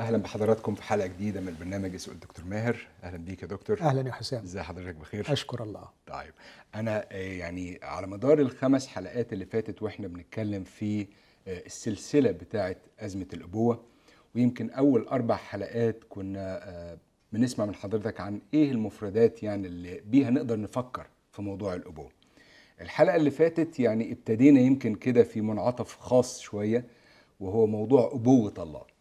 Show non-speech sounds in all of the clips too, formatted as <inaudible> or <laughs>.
أهلا بحضراتكم في حلقة جديدة من برنامج اسال دكتور ماهر. أهلا بيك يا دكتور. أهلا يا حسام. ازي حضرتك؟ بخير؟ أشكر الله. طيب أنا آه، يعني على مدار الخمس حلقات اللي فاتت وإحنا بنتكلم في آه، السلسلة بتاعه أزمة الأبوة ويمكن أول أربع حلقات كنا آه، بنسمع من حضرتك عن إيه المفردات يعني اللي بيها نقدر نفكر في موضوع الأبوة. الحلقة اللي فاتت يعني ابتدينا يمكن كده في منعطف خاص شوية وهو موضوع أبوة الله.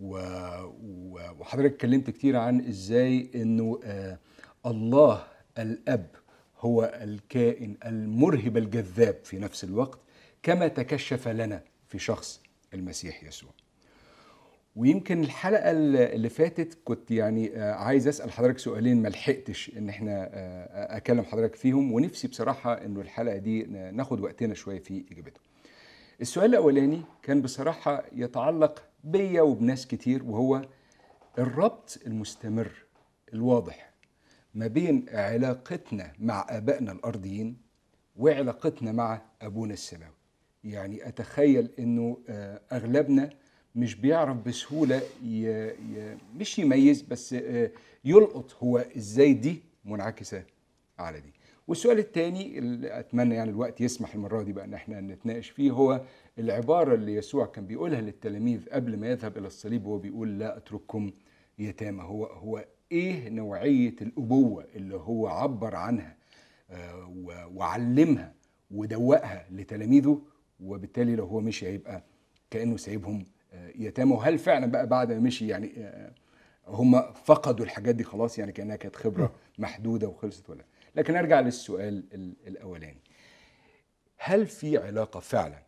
وحضرتك اتكلمت كتير عن إزاي انه آه الله الأب هو الكائن المرهب الجذاب في نفس الوقت كما تكشف لنا في شخص المسيح يسوع. ويمكن الحلقة اللي فاتت كنت يعني آه، عايز أسأل حضرتك سؤالين ما لحقتش إن إحنا آه، أكلم حضرتك فيهم ونفسي بصراحة إنه الحلقة دي ناخد وقتنا شوية في اجابتهم السؤال الأولاني كان بصراحة يتعلق بيا وبناس كتير وهو الربط المستمر الواضح ما بين علاقتنا مع آبائنا الأرضيين وعلاقتنا مع أبونا السماوي. يعني أتخيل إنه آه، أغلبنا مش بيعرف بسهولة ي... ي... مش يميز بس آه، يلقط هو إزاي دي منعكسة على دي. والسؤال الثاني اللي أتمنى يعني الوقت يسمح المرة دي بقى إن إحنا نتناقش فيه هو العبارة اللي يسوع كان بيقولها للتلاميذ قبل ما يذهب إلى الصليب وهو بيقول لا أترككم يتامى. هو هو إيه نوعية الأبوة اللي هو عبر عنها آه، وعلمها ودوقها لتلاميذه وبالتالي لو هو مشي هيبقى كأنه سايبهم آه، يتامى. وهل فعلا بقى بعد ما مشي يعني آه، هم فقدوا الحاجات دي خلاص يعني كأنها كانت خبرة محدودة وخلصت ولا لكن أرجع للسؤال ال- الأولاني. هل في علاقة فعلا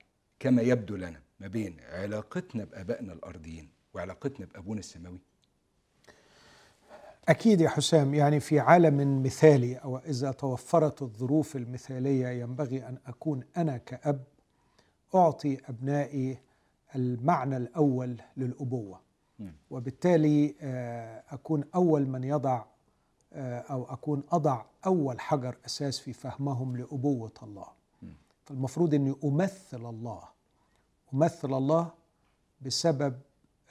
كما يبدو لنا ما بين علاقتنا بآبائنا الأرضيين وعلاقتنا بأبونا السماوي أكيد يا حسام يعني في عالم مثالي أو إذا توفرت الظروف المثالية ينبغي أن أكون أنا كأب أعطي أبنائي المعنى الأول للأبوة مم. وبالتالي آه، أكون أول من يضع آه، أو أكون أضع أول حجر أساس في فهمهم لأبوة الله. فالمفروض إني أمثل الله امثل الله بسبب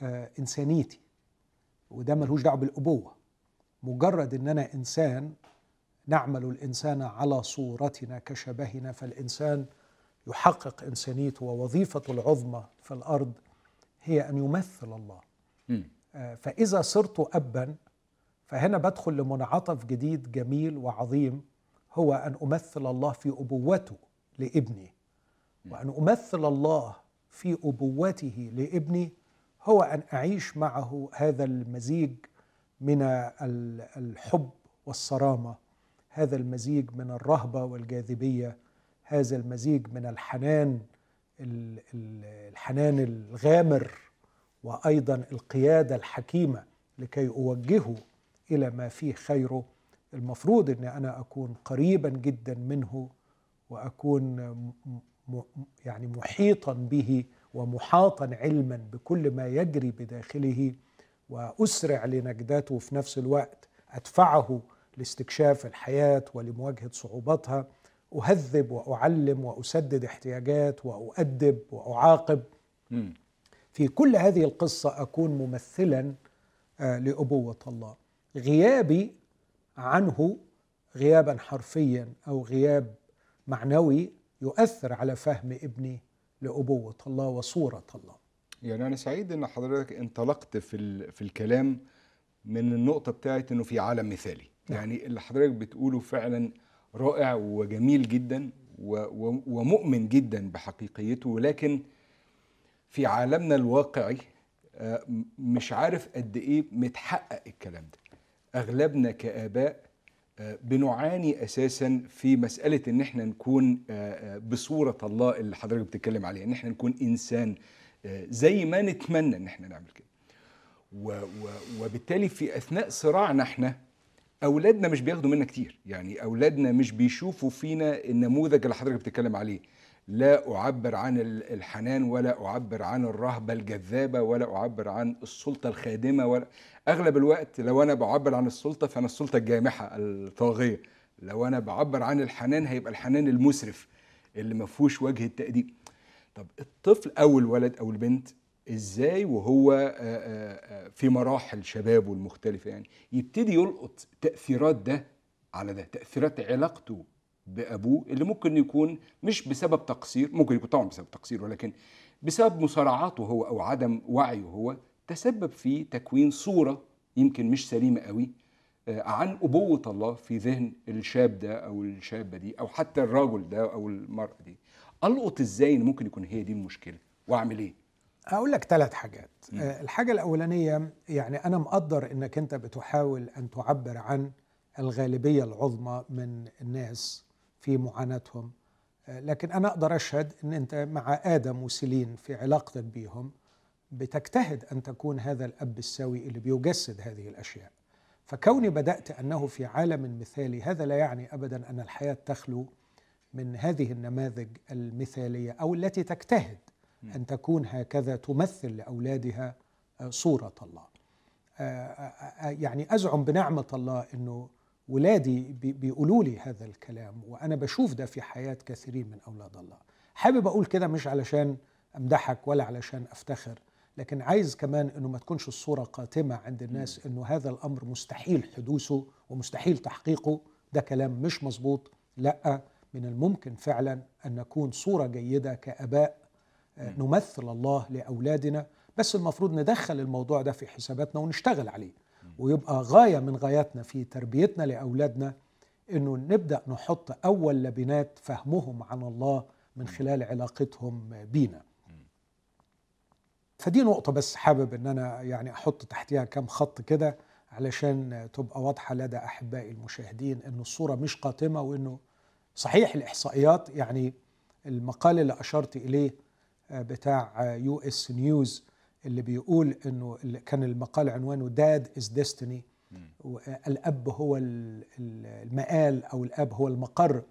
آه، إنسانيتي وده ملهوش دعوة بالأبوة. مجرد إن أنا إنسان نعمل الإنسان على صورتنا كشبهنا فالإنسان يحقق إنسانيته ووظيفته العظمى في الأرض هي أن يمثل الله. آه، فإذا صرت ابا فهنا بدخل لمنعطف جديد جميل وعظيم هو أن أمثل الله في أبوته لابني. وأن أمثل الله في أبوته لابني هو أن أعيش معه هذا المزيج من ال- الحب والصرامة هذا المزيج من الرهبة والجاذبية هذا المزيج من الحنان ال- ال- الحنان الغامر وأيضا القيادة الحكيمة لكي أوجهه إلى ما فيه خيره. المفروض ان أنا أكون قريبا جدا منه م- يعني محيطا به ومحاطا علما بكل ما يجري بداخله وأسرع لنجدته في نفس الوقت. أدفعه لاستكشاف الحياة ولمواجهة صعوباتها. أهذب وأعلم وأسدد احتياجات وأؤدب وأعاقب. في كل هذه القصة أكون ممثلا آه، لأبوة الله. غيابي عنه غيابا حرفيا أو غياب معنوي يؤثر على فهم ابني لأبوة الله وصورة الله. يعني أنا سعيد إن حضرتك انطلقت في ال... في الكلام من النقطة بتاعت إنه في عالم مثالي. نعم. يعني اللي حضرتك بتقوله فعلا رائع وجميل جدا و... و... ومؤمن جدا بحقيقيته ولكن في عالمنا الواقعي آه، مش عارف قد إيه متحقق الكلام ده. أغلبنا كآباء بنعاني أساسا في مسألة إن إحنا نكون آه، آه، بصورة الله اللي حضرتك بتتكلم عليها إن إحنا نكون إنسان آه، زي ما نتمنى إن إحنا نعمل كده. وبالتالي في أثناء صراعنا إحنا أولادنا مش بياخدوا منا كتير. يعني أولادنا مش بيشوفوا فينا النموذج اللي حضرتك بتتكلم عليه. لا أعبر عن ال- الحنان ولا أعبر عن الرهبة الجذابة ولا أعبر عن السلطة الخادمة ولا أغلب الوقت لو أنا بعبر عن السلطة فأنا السلطة الجامحة الطاغية. لو أنا بعبر عن الحنان هيبقى الحنان المسرف اللي ما فيهوش وجه التأديب. طب الطفل أو الولد أو البنت إزاي وهو في مراحل شبابه المختلفة يعني يبتدي يلقط تأثيرات ده على ده تأثيرات علاقته بأبوه اللي ممكن يكون مش بسبب تقصير ممكن يكون طبعا بسبب تقصير ولكن بسبب مصارعاته هو أو عدم وعيه هو تسبب في تكوين صورة يمكن مش سليمة قوي آه، عن أبوة الله في ذهن الشاب ده أو الشابة دي أو حتى الرجل ده أو المرأة دي. ألقط إزاي إن ممكن يكون هي دي المشكلة؟ وأعمل إيه؟ أقول لك ثلاث حاجات. آه، الحاجة الأولانية يعني أنا مقدر إنك أنت بتحاول أن تعبر عن الغالبية العظمى من الناس في معاناتهم. آه، لكن أنا أقدر أشهد إن أنت مع آدم وسيلين في علاقتك بيهم بتجتهد أن تكون هذا الأب السوي اللي بيجسد هذه الأشياء. فكوني بدأت أنه في عالم مثالي هذا لا يعني ابدا أن الحياة تخلو من هذه النماذج المثالية أو التي تجتهد أن تكون هكذا تمثل لأولادها آه، صورة الله. آه، يعني أزعم بنعمة الله إنه ولادي بي- بيقولوا لي هذا الكلام وأنا بشوف ده في حياة كثيرين من أولاد الله. حابب أقول كده مش علشان أمدحك ولا علشان أفتخر لكن عايز كمان إنه ما تكونش الصورة قاتمة عند الناس إنه هذا الأمر مستحيل حدوثه ومستحيل تحقيقه. ده كلام مش مظبوط لأ من الممكن فعلا أن نكون صورة جيدة كآباء آه، نمثل الله لأولادنا بس المفروض ندخل الموضوع ده في حساباتنا ونشتغل عليه. ويبقى غاية من غاياتنا في تربيتنا لأولادنا إنه نبدأ نحط أول لبنات فهمهم عن الله من خلال علاقتهم بينا. فدي نقطة بس حابب إن أنا يعني أحط تحتها كم خط كده علشان تبقى واضحة لدى أحبائي المشاهدين إن الصورة مش قاتمة وإنه صحيح الإحصائيات يعني المقال اللي أشرت إليه بتاع US News اللي بيقول إنه كان المقال عنوانه Dad is Destiny الأب هو ال- ال- المآل أو الأب هو المقر.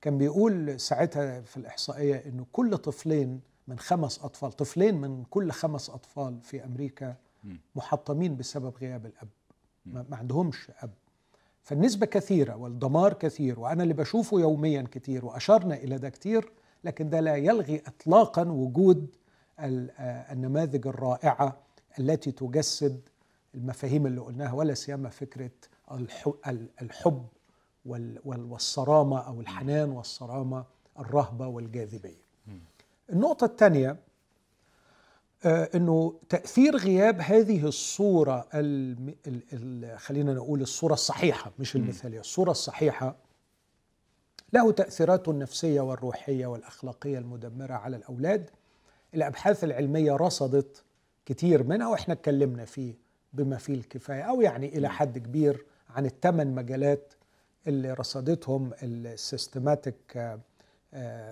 كان بيقول ساعتها في الإحصائية إنه كل طفلين من خمس أطفال طفلين من كل خمس أطفال في أمريكا محطمين بسبب غياب الأب. ما عندهمش أب. فالنسبة كثيرة والدمار كثير وأنا اللي بشوفه يوميا كتير وأشرنا إلى ده كتير لكن ده لا يلغي إطلاقا وجود النماذج الرائعة التي تجسد المفاهيم اللي قلناها ولا سيما ال- الحب وال- وال- والصرامة أو الحنان والصرامة الرهبة والجاذبية. النقطة الثانية آه، إنه تأثير غياب هذه الصورة الم... ال... ال... خلينا نقول الصورة الصحيحة مش المثالية الصورة الصحيحة له تاثيراته النفسيه والروحية والأخلاقية المدمرة على الأولاد الأبحاث العلمية رصدت كتير منها وإحنا اتكلمنا فيه بما فيه الكفاية أو يعني إلى حد كبير عن الثمان مجالات اللي رصدتهم السيستماتيك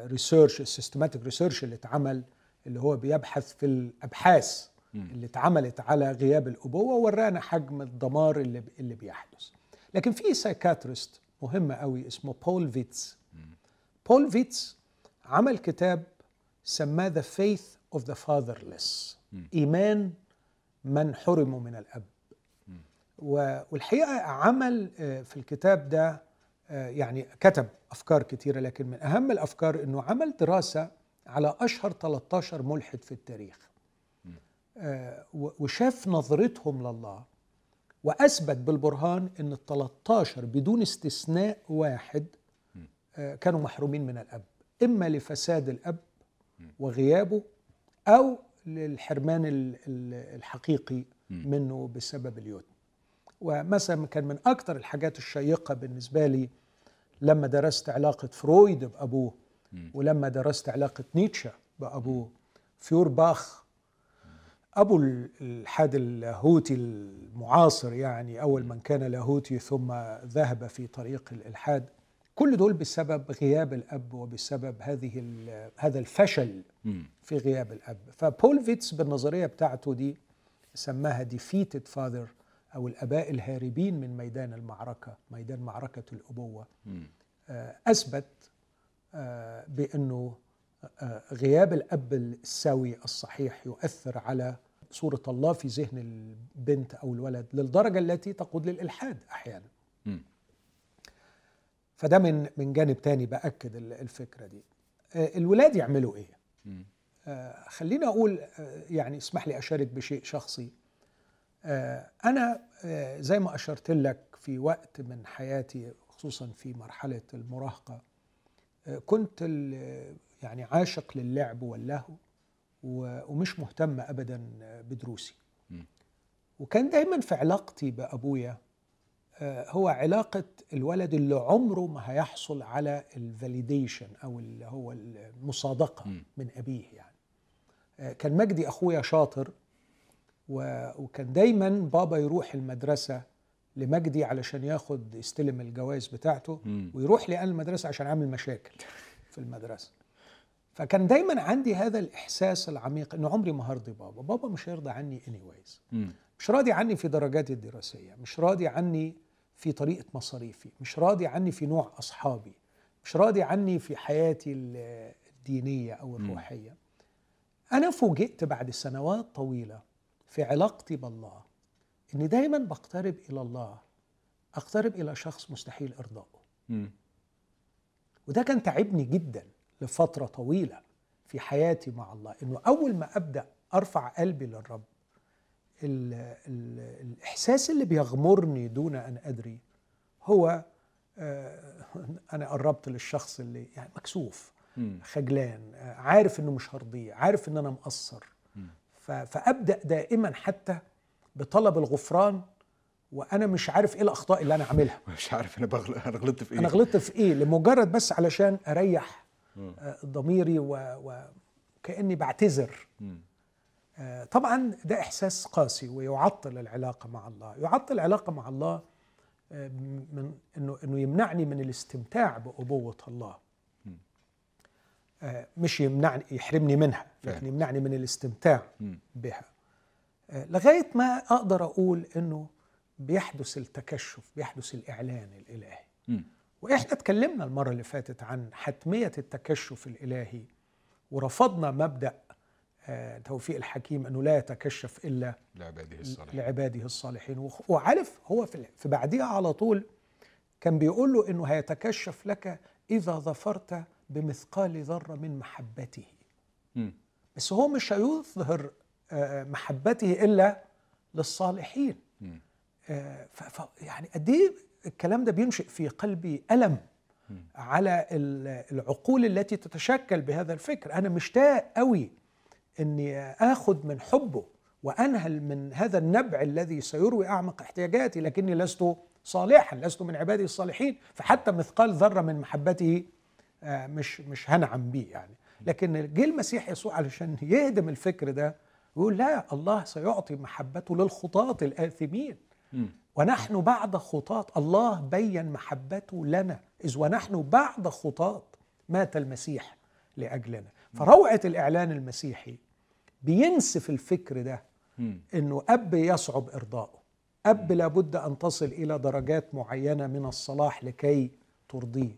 research ال systematic research اللي اتعمل اللي هو بيبحث في الأبحاث اللي اتعملت على غياب الأبوة ورانا حجم الدمار اللي اللي بيحدث. لكن في psychiatrist مهم قوي اسمه بول فيتس بول فيتس عمل كتاب سماه The Faith of the Fatherless إيمان من حرموا من الأب. والحقيقة عمل آه، في الكتاب ده آه، يعني كتب أفكار كتيرة لكن من أهم الأفكار إنه عمل دراسة على أشهر 13 ملحد في التاريخ. آه، وشاف نظرتهم لله. وأثبت بالبرهان إن ال 13 بدون استثناء واحد كانوا محرومين من الأب. إما لفساد الأب وغيابه أو للحرمان ال- ال- الحقيقي منه بسبب اليتم ومثلا كان من أكثر الحاجات الشيقة بالنسبة لي لما درست علاقة فرويد بأبوه ولما درست علاقة نيتشه بأبوه فيورباخ أبو الالحاد اللاهوتي المعاصر يعني أول من كان لاهوتي ثم ذهب في طريق الالحاد كل دول بسبب غياب الأب وبسبب هذه هذا الفشل في غياب الأب. فبول فيتس بالنظرية بتاعته دي سماها defeated father أو الأباء الهاربين من ميدان المعركة ميدان معركة الأبوة. آه، أثبت آه، بأنه آه، غياب الأب السوي الصحيح يؤثر على صورة الله في ذهن البنت أو الولد للدرجة التي تقود للإلحاد أحيانا. فده من من جانب تاني بأكد ال- الفكرة دي. آه، الولاد يعملوا إيه؟ آه، خليني أقول آه، يعني اسمح لي أشارك بشيء شخصي. أنا زي ما أشرت لك في وقت من حياتي خصوصا في مرحلة المراهقة كنت يعني عاشق للعب واللهو ومش مهتم ابدا بدروسي. وكان دايما في علاقتي بأبويا هو علاقة الولد اللي عمره ما هيحصل على الفاليديشن أو اللي هو المصادقة مم. من أبيه يعني آه، كان مجدي أخويا شاطر وكان دايما بابا يروح المدرسة لمجدي علشان ياخد يستلم الجوائز بتاعته مم. ويروح لي أنا المدرسة عشان أعمل مشاكل في المدرسة فكان دايما عندي هذا الإحساس العميق إنه عمري ما هرضي بابا بابا مش هيرضى عني anyways مم. مش راضي عني في درجاتي الدراسية مش راضي عني في طريقة مصاريفي مش راضي عني في نوع أصحابي مش راضي عني في حياتي ال- الدينية أو الروحية. أنا فوجئت بعد سنوات طويلة في علاقتي بالله إني دايما بقترب إلى الله أقترب إلى شخص مستحيل إرضائه. وده كان تعبني جدا لفترة طويلة في حياتي مع الله إنه أول ما أبدأ أرفع قلبي للرب ال ال الإحساس اللي بيغمرني دون أن أدري هو آه، أنا قربت للشخص اللي يعني مكسوف. خجلان آه، عارف إنه مش هرضيه عارف إن أنا مقصر مم. ف- فأبدأ دائما حتى بطلب الغفران وأنا مش عارف إيه الأخطاء اللي أنا عاملها <laughs> مش عارف أنا بغل... أنا غلطت في إيه أنا غلطت في إيه لمجرد بس علشان أريح. آه، ضميري و- وكاني بعتذر طبعا ده إحساس قاسي ويعطل العلاقة مع الله يعطل العلاقة مع الله آه، من إنه إنه يمنعني من الاستمتاع بأبوة الله. آه، مش يمنعني يحرمني منها لكن. يمنعني من الاستمتاع. بها آه، لغاية ما أقدر أقول إنه بيحدث التكشف بيحدث الإعلان الإلهي مم. وإحنا اتكلمنا المرة اللي فاتت عن حتمية التكشف الإلهي ورفضنا مبدأ آه، توفيق الحكيم أنه لا يتكشف إلا لعباده الصالحين. لعباده الصالحين. وعارف هو في في بعديها على طول كان بيقول له إنه هيتكشف لك إذا ظفرت بمثقال ذرة من محبته. مم. بس هو مش هيظهر آه، محبته إلا للصالحين. آه، ف- يعني قد إيه الكلام ده بينشئ في قلبي ألم على ال- العقول التي تتشكل بهذا الفكر. أنا مشتاق قوي إني آخذ من حبه وأنهل من هذا النبع الذي سيروي أعمق احتياجاتي لكني لست صالحا لست من عبادي الصالحين. فحتى مثقال ذرة من محبته آه، مش مش هنعم بيه يعني. لكن جه المسيح يسوع علشان يهدم الفكر ده يقول لا الله سيعطي محبته للخطاة الآثمين. ونحن بعد خطاة الله بين محبته لنا. إذ ونحن بعد خطاة مات المسيح. لأجلنا. فروعة الإعلان المسيحي بينسف الفكر ده. إنه أب يصعب ارضائه أب لابد أن تصل إلى درجات معينة من الصلاح لكي ترضيه.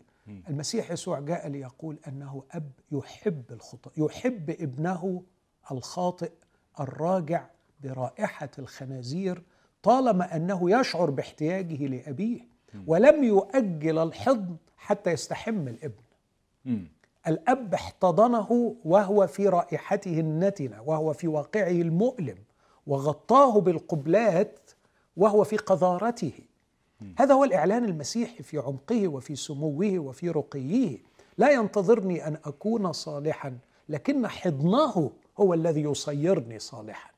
المسيح يسوع جاء ليقول أنه أب يحب الخطأ يحب ابنه الخاطئ الراجع برائحة الخنازير طالما أنه يشعر باحتياجه لأبيه ولم يؤجل الحضن حتى يستحم الابن. الأب احتضنه وهو في رائحته النتنة وهو في واقعه المؤلم وغطاه بالقبلات وهو في قذارته. هذا هو الإعلان المسيحي في عمقه وفي سموه وفي رقيه. لا ينتظرني أن أكون صالحا لكن حضنه هو الذي يصيرني صالحا.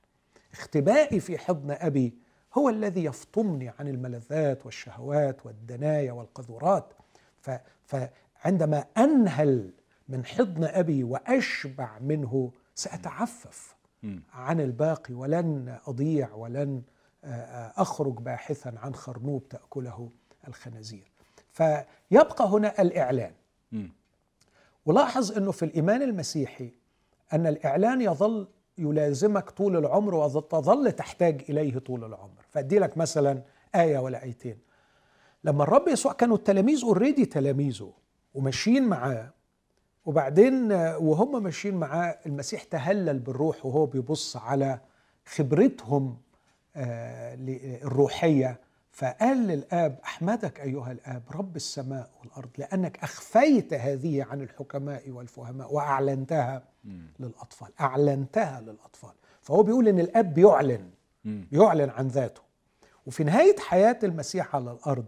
اختبائي في حضن أبي هو الذي يفطمني عن الملذات والشهوات والدنايا والقذورات. ف فعندما أنهل من حضن أبي وأشبع منه سأتعفف. عن الباقي ولن أضيع ولن آه، آه، أخرج باحثا عن خرنوب تأكله الخنازير فيبقى هنا الإعلان. ولاحظ أنه في الإيمان المسيحي أن الإعلان يظل يلازمك طول العمر وتظل تحتاج إليه طول العمر فأدي لك مثلا آية ولا آيتين لما الرب يسوع كانوا التلاميذ اوريدي تلاميذه وماشيين معاه وبعدين وهم ماشيين معاه المسيح تهلل بالروح وهو بيبص على خبرتهم آه، الروحية. فقال للآب أحمدك أيها الآب رب السماء والأرض لأنك أخفيت هذه عن الحكماء والفهماء وأعلنتها للأطفال أعلنتها للأطفال. فهو بيقول إن الآب بيعلن بيعلن عن ذاته. وفي نهاية حياة المسيح على الأرض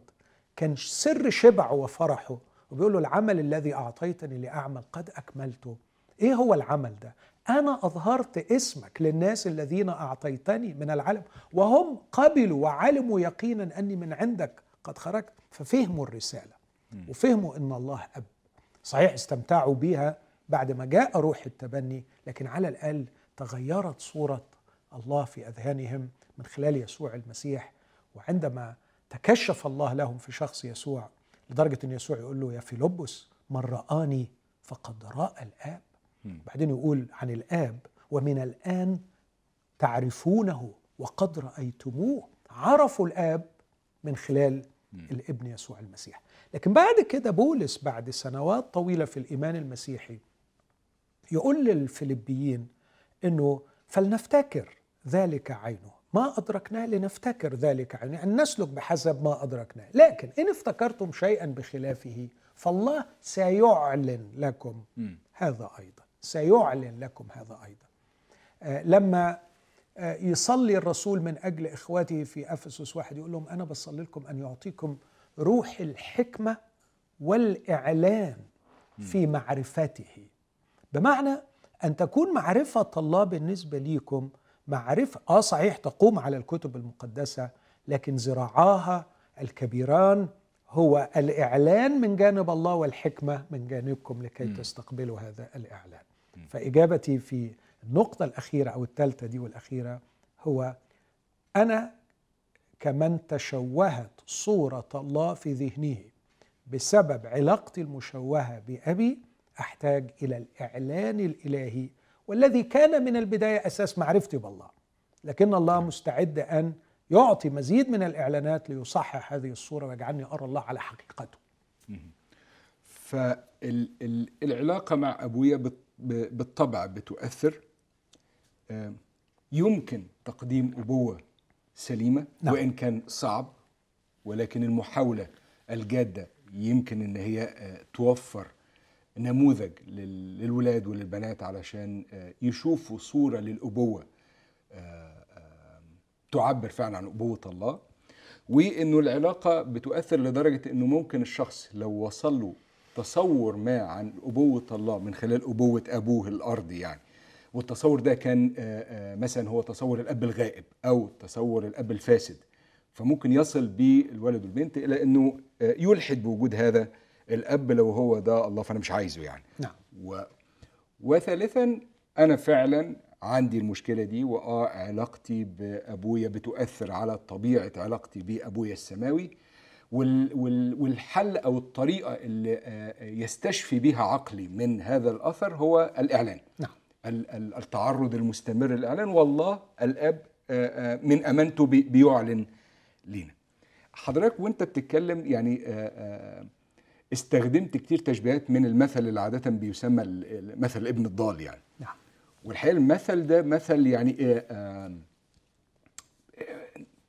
كان سر شبعه وفرحه وبيقول له العمل الذي أعطيتني لأعمل قد أكملته. إيه هو العمل ده؟ أنا أظهرت اسمك للناس الذين أعطيتني من العالم وهم قبلوا وعلموا يقينا أني من عندك قد خرجت. ففهموا الرسالة وفهموا إن الله أب. صحيح استمتعوا بها بعد ما جاء روح التبني لكن على الأقل تغيرت صورة الله في أذهانهم من خلال يسوع المسيح. وعندما تكشف الله لهم في شخص يسوع لدرجة إن يسوع يقول له يا فيلبس من رآني فقد رأى الآب. بعدين يقول عن الآب ومن الآن تعرفونه وقد رأيتموه. عرفوا الآب من خلال الابن يسوع المسيح. لكن بعد كده بولس بعد سنوات طويلة في الإيمان المسيحي يقول للفلبيين أنه فلنفتكر ذلك عينه. ما أدركناه لنفتكر ذلك يعني نسلك بحسب ما أدركناه. لكن إن افتكرتم شيئا بخلافه فالله سيعلن لكم هذا أيضا. سيعلن لكم هذا أيضا. آه لما آه يصلي الرسول من أجل إخواته في أفسس واحد يقول لهم أنا بصلي لكم أن يعطيكم روح الحكمة والإعلان في معرفته. بمعنى أن تكون معرفة الله بالنسبة ليكم معرفة آه صحيح تقوم على الكتب المقدسة لكن ذراعاها الكبيران هو الإعلان من جانب الله والحكمة من جانبكم لكي م. تستقبلوا هذا الإعلان م. فإجابتي في النقطة الأخيرة أو الثالثة دي والأخيرة هو أنا كمن تشوهت صورة الله في ذهنه بسبب علاقتي المشوهة بأبي أحتاج إلى الإعلان الإلهي والذي كان من البداية أساس معرفتي بالله. لكن الله مستعد أن يعطي مزيد من الإعلانات ليصحح هذه الصورة ويجعلني أرى الله على حقيقته. فالعلاقة مع أبويا بالطبع بتؤثر. يمكن تقديم أبوة سليمة نعم. وإن كان صعب ولكن المحاولة الجادة يمكن أن هي توفر نموذج للولاد وللبنات علشان يشوفوا صورة للأبوة تعبر فعلا عن أبوة الله وإنه العلاقة بتؤثر لدرجة إنه ممكن الشخص لو وصل له تصور ما عن أبوة الله من خلال أبوة أبوه الأرضي يعني والتصور ده كان مثلا هو تصور الأب الغائب أو تصور الأب الفاسد فممكن يصل بالولد والبنت إلى إنه يلحد بوجود هذا الأب لو هو ده الله فأنا مش عايزه يعني. نعم. و... وثالثا أنا فعلا عندي المشكلة دي وآه علاقتي بأبويا بتؤثر على طبيعة علاقتي بأبويا السماوي وال... وال... والحل أو الطريقة اللي يستشفي بها عقلي من هذا الأثر هو الإعلان. نعم. التعرض المستمر للإعلان والله الأب من أمانته بيعلن لينا. حضرتك وأنت بتتكلم يعني استخدمت كتير تشبيهات من المثل اللي عادة بيسمى مثل ابن الضال يعني. نعم. والحقيقة المثل ده مثل يعني آه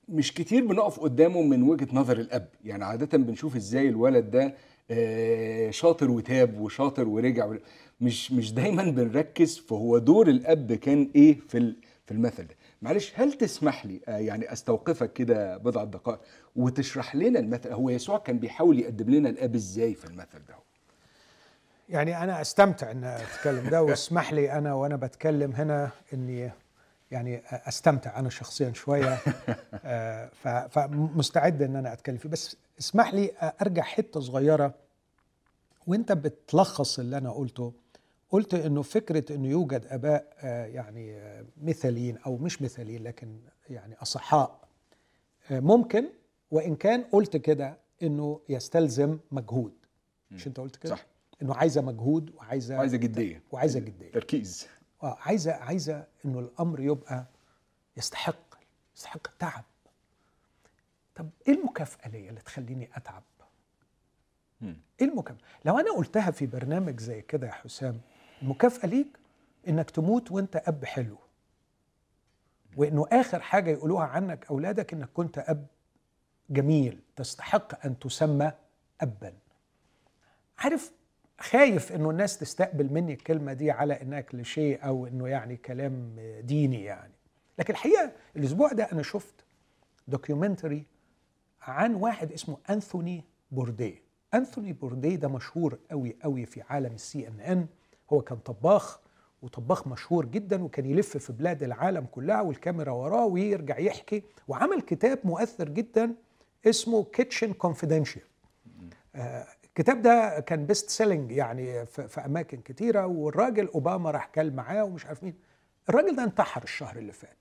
مش كتير بنقف قدامه من وجهة نظر الأب. يعني عادة بنشوف إزاي الولد ده آه شاطر وتاب وشاطر ورجع مش مش دايما بنركز فهو دور الأب كان إيه في في المثل ده. معلش هل تسمح لي آه يعني أستوقفك كده بضع دقائق وتشرح لنا المثل؟ هو يسوع كان بيحاول يقدم لنا الأب إزاي في المثل ده؟ يعني أنا أستمتع إن أتكلم ده واسمح لي أنا وأنا بتكلم هنا إني يعني أستمتع أنا شخصيا شوية فمستعد إن أنا أتكلم فيه. بس اسمح لي أرجع حتة صغيرة وأنت بتلخص اللي أنا قلته قلت إنه فكرة إنه يوجد آباء يعني مثاليين أو مش مثاليين لكن يعني أصحاء ممكن وإن كان قلت كده إنه يستلزم مجهود. مش أنت قلت كده؟ صح. إنه عايزة مجهود وعايزة وعايزة جدية. وعايزة جدية. تركيز. آه عايزة عايزة إنه الأمر يبقى يستحق يستحق التعب. طب إيه المكافأة ليا اللي تخليني أتعب. إيه المكافأة؟ لو أنا قلتها في برنامج زي كده يا حسام المكافاه ليك إنك تموت وأنت أب حلو. وإنه آخر حاجة يقولوها عنك أولادك إنك كنت أب جميل تستحق أن تسمى ابا. عارف خايف إنه الناس تستقبل مني الكلمة دي على إنها كليشيه أو إنه يعني كلام ديني يعني. لكن الحقيقة الأسبوع ده أنا شفت documentary عن واحد اسمه انثوني بورديه انثوني بورديه ده مشهور قوي قوي في عالم ال CNN هو كان طباخ وطباخ مشهور جدا وكان يلف في بلاد العالم كلها والكاميرا وراه ويرجع يحكي وعمل كتاب مؤثر جدا اسمه Kitchen Confidential الكتاب ده كان best selling يعني في, في أماكن كتيرة والراجل أوباما راح كل معاه ومش عارف مين. الراجل ده انتحر الشهر اللي فات.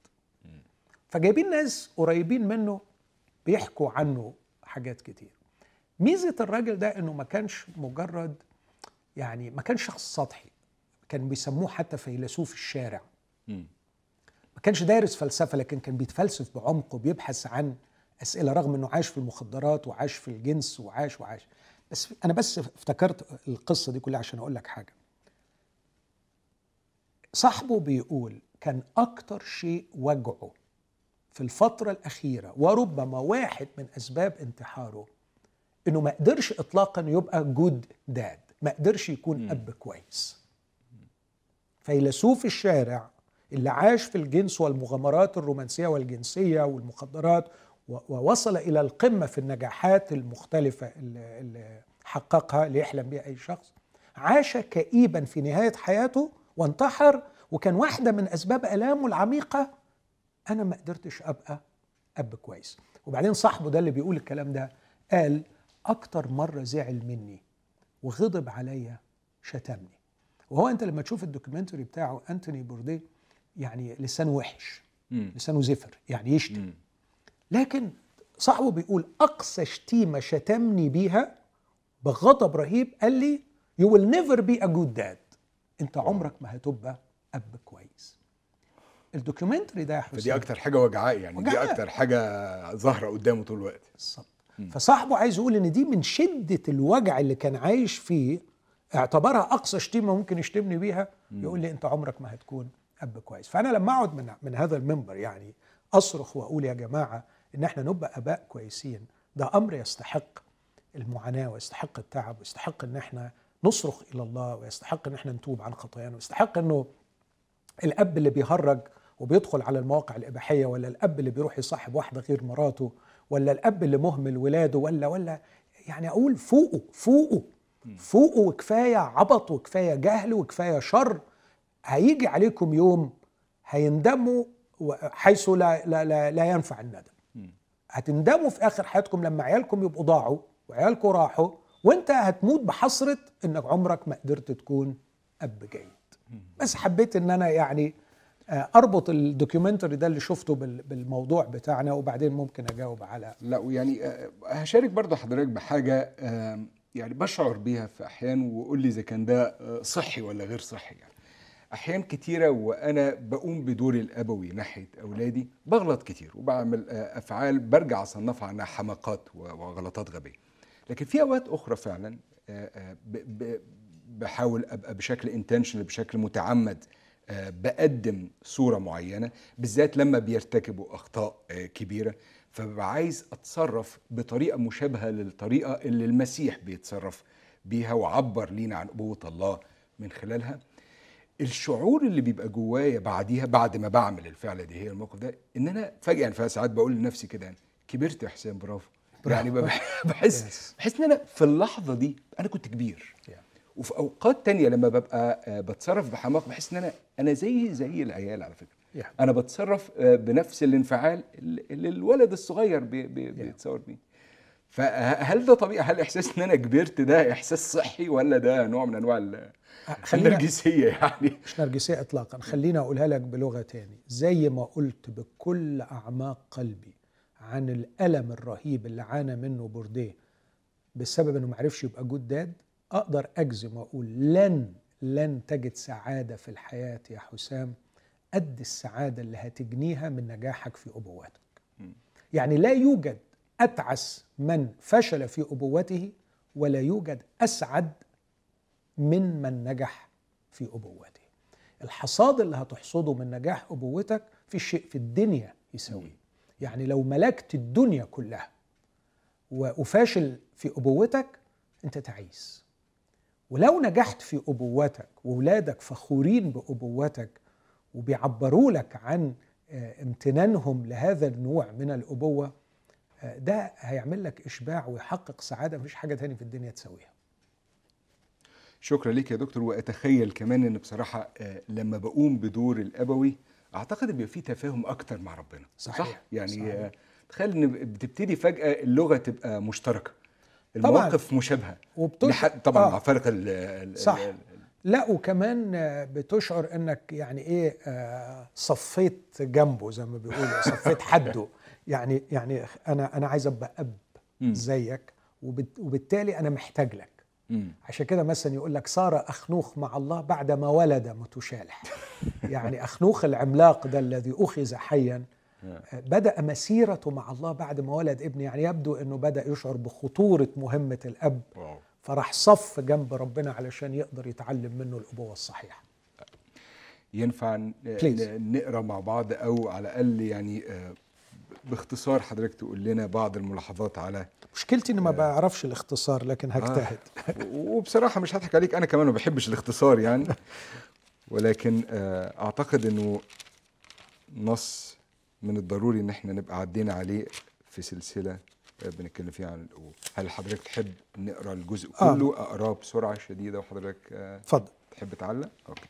فجايبين ناس قريبين منه بيحكوا عنه حاجات كتير. ميزة الراجل ده إنه ما كانش مجرد يعني ما كانش شخص سطحي. كان بيسموه حتى فيلسوف الشارع. ما كانش دارس فلسفة لكن كان بيتفلسف بعمق وبيبحث عن أسئلة رغم إنه عاش في المخدرات وعاش في الجنس وعاش وعاش بس أنا بس افتكرت القصة دي كلها عشان أقول لك حاجة. صاحبه بيقول كان أكتر شيء وجعه في الفترة الأخيرة وربما واحد من أسباب انتحاره إنه ما قدرش اطلاقا يبقى جود داد ما قدرش يكون أب كويس. فيلسوف الشارع اللي عاش في الجنس والمغامرات الرومانسية والجنسية والمخدرات ووصل إلى القمة في النجاحات المختلفة اللي, حققها اللي يحلم بها أي شخص عاش كئيبا في نهاية حياته وانتحر وكان واحدة من أسباب آلامه العميقة أنا ما قدرتش أبقى أب كويس. وبعدين صاحبه ده اللي بيقول الكلام ده قال أكتر مرة زعل مني وغضب عليا شتمني. وهو انت لما تشوف ال documentary بتاعه انتوني بورديه يعني لسانه وحش لسانه زفر يعني يشتم. لكن صاحبه بيقول أقصى شتيمة شتمني بيها بغضب رهيب قال لي you will never be a good dad. انت عمرك ما هتبقى أب كويس. ال documentary ده يا حسين فدي أكتر حاجة وجعاه يعني وجعاه. دي أكتر حاجة ظاهرة قدامه طول الوقت. بالظبط. فصاحبه عايز يقول إن دي من شدة الوجع اللي كان عايش فيه اعتبرها أقصى شتيمة ممكن يشتمني بيها يقول لي أنت عمرك ما هتكون أب كويس. فأنا لما أقعد من من هذا المنبر يعني أصرخ وأقول يا جماعة إن إحنا نبقى أباء كويسين ده أمر يستحق المعاناة ويستحق التعب ويستحق إن إحنا نصرخ إلى الله ويستحق إن إحنا نتوب عن خطايانا ويستحق إنه الأب اللي بيهرج وبيدخل على المواقع الإباحية ولا الأب اللي بيروح يصاحب واحدة غير مراته ولا الأب اللي مهمل ولاده ولا ولا يعني أقول فوقوا فوقوا فوقوا وكفايه عبط وكفاية جهل وكفاية شر. هيجي عليكم يوم هيندموا حيث لا لا لا, لا ينفع الندم. هتندموا في آخر حياتكم لما عيالكم يبقوا ضاعوا وعيالكم راحوا وانت هتموت بحسرة إنك عمرك ما قدرت تكون أب جيد. بس حبيت إن أنا يعني آه، أربط ال documentary ده اللي شفته بال- بالموضوع بتاعنا وبعدين ممكن أجاوب على لا ويعني آه، هشارك برضه حضرتك بحاجة يعني بشعر بيها في أحيان وقول لي إذا كان ده آه، صحي ولا غير صحي يعني. أحيان كتيرة وأنا بقوم بدوري الأبوي ناحية أولادي بغلط كتير وبعمل آه، أفعال برجع أصنفها إنها حماقات وغلطات غبية. لكن في أوقات أخرى فعلا آه، بحاول أبقى بشكل انتشنال بشكل متعمد بقدم صورة معينة بالذات لما بيرتكبوا أخطاء كبيرة. فببقى عايز أتصرف بطريقة مشابهة للطريقة اللي المسيح بيتصرف بيها وعبر لينا عن ابوه الله من خلالها. الشعور اللي بيبقى جوايا بعديها بعد ما بعمل الفعل دي هي الموقف ده إن أنا فجأة يعني ساعات بقول لنفسي كده يعني كبرت يا حسين برافو. يعني بح- <laughs> بحس. بحس إن أنا في اللحظة دي أنا كنت كبير. وفي أوقات تانية لما ببقى آه، بتصرف بحماقة بحس إن أنا أنا زي زي العيال على فكرة. Yeah. أنا بتصرف آه، بنفس الانفعال اللي الولد الصغير بي بي بيتصور بيه. فهل ده طبيعي؟ هل إحساس إن أنا كبرت ده إحساس صحي ولا ده نوع من أنواع ال- خلينا النرجسية يعني؟ مش نرجسية إطلاقا. خليني أقولها لك بلغة تاني. زي ما قلت بكل أعماق قلبي عن الألم الرهيب اللي عانى منه بورديه بسبب أنه معرفش يبقى جود داد أقدر أجزم وأقول لن لن تجد سعادة في الحياة يا حسام. قد السعادة اللي هتجنيها من نجاحك في أبواتك. يعني لا يوجد أتعس من فشل في أبوته ولا يوجد أسعد من من نجح في أبوته الحصاد اللي هتحصده من نجاح أبوتك في شيء في الدنيا يساويه. يعني لو ملكت الدنيا كلها وفاشل في أبوتك أنت تعيس. ولو نجحت في ابوتك واولادك فخورين بابوتك وبيعبروا لك عن آه، امتنانهم لهذا النوع من الأبوة آه، ده هيعمل لك إشباع ويحقق سعادة مفيش حاجة تاني في الدنيا تسويها شكرا ليك يا دكتور وأتخيل كمان إن بصراحة آه، لما بقوم بدور الأبوي أعتقد بيبقى في تفاهم أكتر مع ربنا صحيح. صح يعني صحيح. تخيل إن بتبتدي فجأة اللغة تبقى مشتركة طبعاً. المواقف مشابهة وبتش... لحد طبعا آه. مع فرق ال ال- صح. لا وكمان بتشعر إنك يعني إيه آه، صفيت جنبه زي ما بيقولوا صفيت <laughs> حده. يعني يعني أنا أنا عايز أبقى أب. زيك وبالتالي أنا محتاج لك. عشان كده مثلا يقول لك صار أخنوخ مع الله بعد ما ولد متشالح. <laughs> يعني أخنوخ العملاق ده الذي أخذ حيا بدأ مسيرته مع الله بعد ما ولد ابن يعني يبدو إنه بدأ يشعر بخطورة مهمة الأب. فراح صف جنب ربنا علشان يقدر يتعلم منه الأبوة الصحيحة. ينفع Please. نقرأ مع بعض أو على الأقل يعني آه، باختصار حضرتك تقول لنا بعض الملاحظات على مشكلتي إني ما بعرفش الاختصار لكن هجتهد. وبصراحة مش هضحك عليك أنا كمان ما بحبش الاختصار يعني. ولكن آه، أعتقد إنه نص من الضروري إن إحنا نبقى عدينا عليه في سلسلة آه، بنتكلم فيها عن هل حضرتك تحب نقرأ الجزء آه. كله أقرأه بسرعة شديدة وحضرتك آه، اتفضل. تحب تعلق؟ أوكي.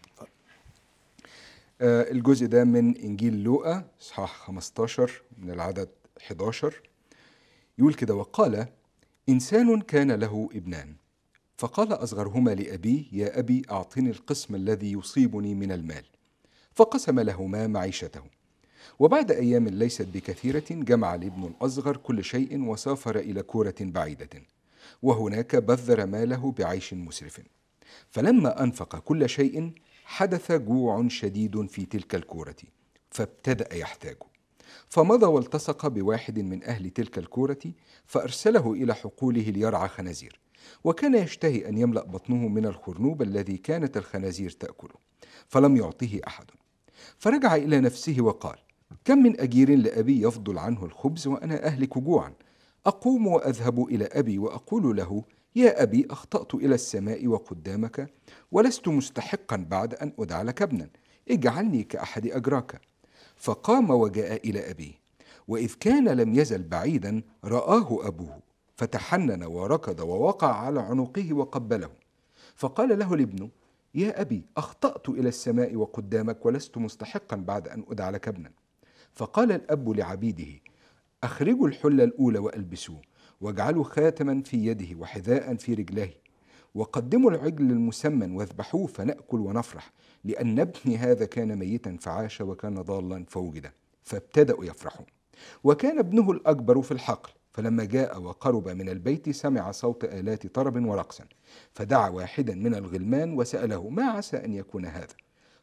آه الجزء ده من إنجيل لوقا إصحاح 15 من العدد 11 يقول كده وقال إنسان كان له ابنان فقال أصغرهما لأبيه يا أبي أعطني القسم الذي يصيبني من المال فقسم لهما معيشته. وبعد أيام ليست بكثيرة جمع الابن الأصغر كل شيء وسافر إلى كورة بعيدة وهناك بذر ماله بعيش مسرف. فلما أنفق كل شيء حدث جوع شديد في تلك الكورة فابتدأ يحتاج. فمضى والتصق بواحد من أهل تلك الكورة فأرسله إلى حقوله ليرعى خنازير. وكان يشتهي أن يملأ بطنه من الخرنوب الذي كانت الخنازير تأكله فلم يعطه أحد. فرجع إلى نفسه وقال كم من أجير لأبي يفضل عنه الخبز وأنا أهلك جوعا. أقوم وأذهب إلى أبي وأقول له يا أبي أخطأت إلى السماء وقدامك ولست مستحقا بعد أن ادعى لك ابنا. اجعلني كأحد أجراك. فقام وجاء إلى ابيه وإذ كان لم يزل بعيدا رآه أبوه فتحنن وركض ووقع على عنقه وقبله. فقال له الابن يا أبي أخطأت إلى السماء وقدامك ولست مستحقا بعد أن ادعى لك ابنا. فقال الأب لعبيده أخرجوا الحلة الأولى وألبسوه واجعلوا خاتما في يده وحذاء في رجليه وقدموا العجل المسمن واذبحوه فنأكل ونفرح لأن ابني هذا كان ميتا فعاش وكان ضالا فوجد فابتدأوا يفرحون وكان ابنه الأكبر في الحقل فلما جاء وقرب من البيت سمع صوت آلات طرب ورقصا فدعا واحدا من الغلمان وسأله ما عسى أن يكون هذا؟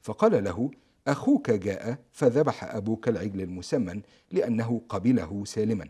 فقال له أخوك جاء فذبح أبوك العجل المسمن لأنه قبله سالما.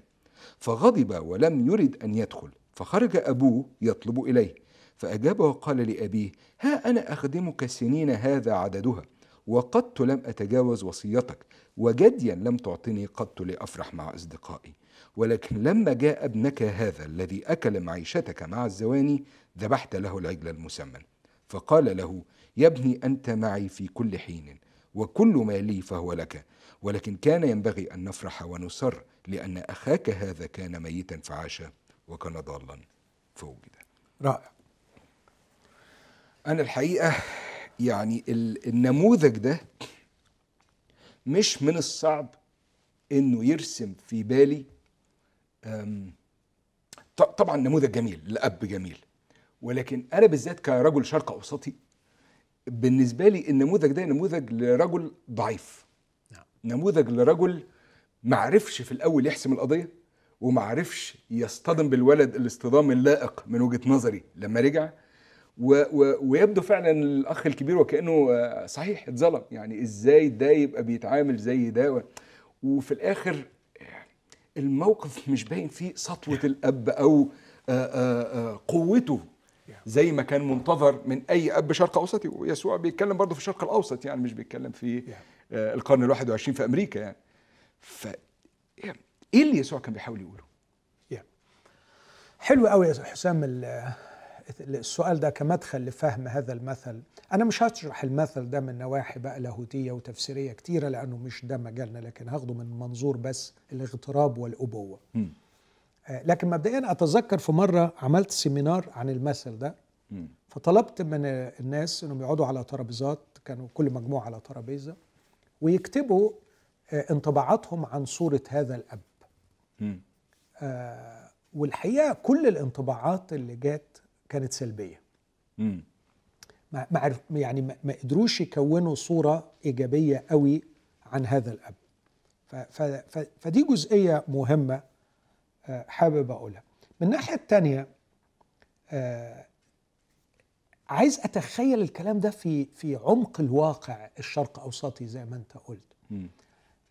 فغضب ولم يرد أن يدخل فخرج أبوه يطلب إليه. فأجاب وقال لأبيه ها أنا أخدمك سنين هذا عددها وقدت لم أتجاوز وصيتك وجديا لم تعطني قدت لأفرح مع أصدقائي. ولكن لما جاء ابنك هذا الذي أكل معيشتك مع الزواني ذبحت له العجل المسمن. فقال له يا ابني أنت معي في كل حين وكل ما لي فهو لك. ولكن كان ينبغي أن نفرح ونسر لأن أخاك هذا كان ميتا فعاش وكان ضالا فوجد رائع. أنا الحقيقة يعني ال- النموذج ده مش من الصعب إنه يرسم في بالي طبعا نموذج جميل لأب جميل. ولكن أنا بالذات كرجل شرق أوسطي بالنسبة لي النموذج ده نموذج لرجل ضعيف. نعم. نموذج لرجل معرفش في الأول يحسم القضية ومعرفش يصطدم بالولد الاصطدام اللائق من وجهة نظري لما رجع. و و ويبدو فعلا الأخ الكبير وكأنه آه، صحيح اتظلم. يعني إزاي ده يبقى بيتعامل زي ده؟ وفي الآخر الموقف مش باين فيه سطوة الأب أو آه، آه، قوته زي ما كان منتظر من أي أب شرق أوسطي. ويسوع بيتكلم برضه في الشرق الأوسط يعني مش بيتكلم في آه، القرن الواحد وعشرين في أمريكا يعني. ف إيه اللي يسوع كان بيحاول يقوله؟ حلو قوي يا حسام ال- السؤال ده كمدخل لفهم هذا المثل. أنا مش هشرح المثل ده من نواحي بقى لاهوتية وتفسيرية كتيرة لأنه مش ده مجالنا لكن هاخده من منظور بس الاغتراب. آه، لكن مبدئيا أتذكر في مرة عملت سيمينار عن المثل ده. فطلبت من الناس إنهم يقعدوا على ترابيزات كانوا كل مجموعة على ترابيزة ويكتبوا آه، انطباعاتهم عن صورة هذا الأب. آه، والحقيقة كل الانطباعات اللي جات كانت سلبية مم. ما عرف يعني ما قدروش يكونوا صورة إيجابية قوي عن هذا الأب ف ف ف فدي جزئية مهمة آه، حابب أقولها من الناحية الثانية عايز أتخيل الكلام ده في في عمق الواقع الشرق أوسطي زي ما أنت قلت.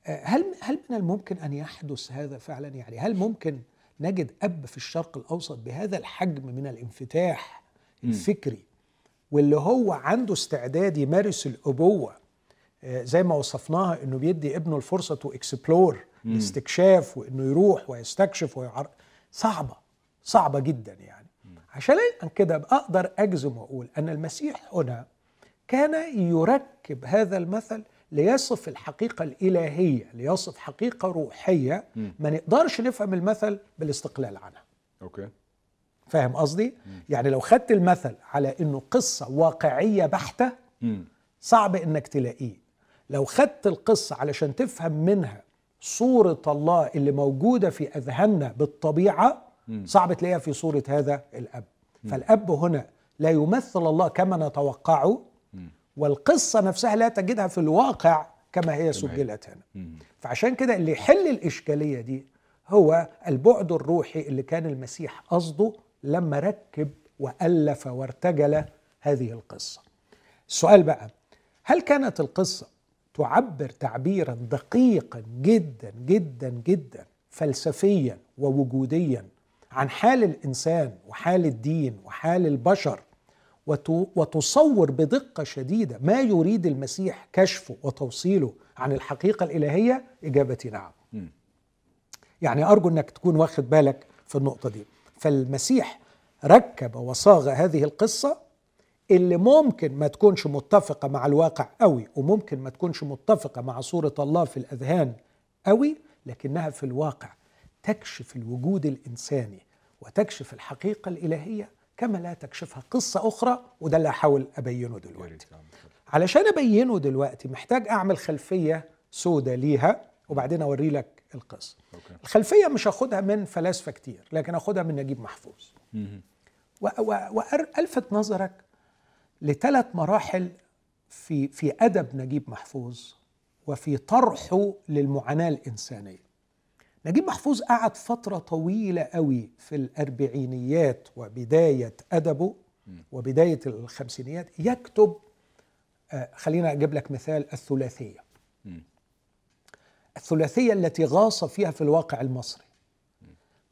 آه، هل هل من الممكن أن يحدث هذا فعلا يعني هل ممكن نجد أب في الشرق الأوسط بهذا الحجم من الانفتاح. الفكري واللي هو عنده استعداد يمارس الأبوة آه، زي ما وصفناها إنه بيدي ابنه الفرصة to explore. الاستكشاف وإنه يروح ويستكشف ويعر... صعبة صعبة جدا يعني. عشان كده أقدر أجزم وأقول أن المسيح هنا كان يركب هذا المثل ليصف الحقيقة الإلهية ليصف حقيقة روحية. مم. ما نقدرش نفهم المثل بالاستقلال عنها. okay. فاهم قصدي؟ يعني لو خدت المثل على إنه قصة واقعية بحتة مم. صعب إنك تلاقيه. لو خدت القصة علشان تفهم منها صورة الله اللي موجودة في أذهاننا بالطبيعة مم. صعب تلاقيها في صورة هذا الأب فالأب هنا لا يمثل الله كما نتوقعه مم. والقصة نفسها لا تجدها في الواقع كما هي سجلت هنا. فعشان كده اللي يحل الإشكالية دي هو البعد الروحي اللي كان المسيح قصده لما ركب وألف وارتجل هذه القصة السؤال بقى هل كانت القصة تعبر تعبيرا دقيقا جدا جدا جدا فلسفيا ووجوديا عن حال الإنسان وحال الدين وحال البشر وت- وتصور بدقة شديدة ما يريد المسيح كشفه وتوصيله عن الحقيقة الإلهية؟ إجابتي نعم. يعني أرجو أنك تكون واخد بالك في النقطة دي. فالمسيح ركب وصاغ هذه القصة اللي ممكن ما تكونش متفقة مع الواقع قوي وممكن ما تكونش متفقة مع صورة الله في الأذهان قوي لكنها في الواقع تكشف الوجود الإنساني وتكشف الحقيقة الإلهية كما لا تكشفها قصة أخرى وده اللي هحاول أبينه دلوقتي. علشان أبينه دلوقتي محتاج أعمل خلفية سودة ليها وبعدين أوري لك القصة أوكي الخلفية مش هاخدها من فلاسفة كتير لكن اخدها من نجيب محفوظ مم. و- و- والفت نظرك لثلاث مراحل في في أدب نجيب محفوظ وفي طرحه للمعاناة الإنسانية. نجيب محفوظ قعد فترة طويلة قوي في الأربعينيات وبداية أدبه وبداية الخمسينيات يكتب آه، خلينا أجيب لك مثال الثلاثية. الثلاثية التي غاص فيها في الواقع المصري.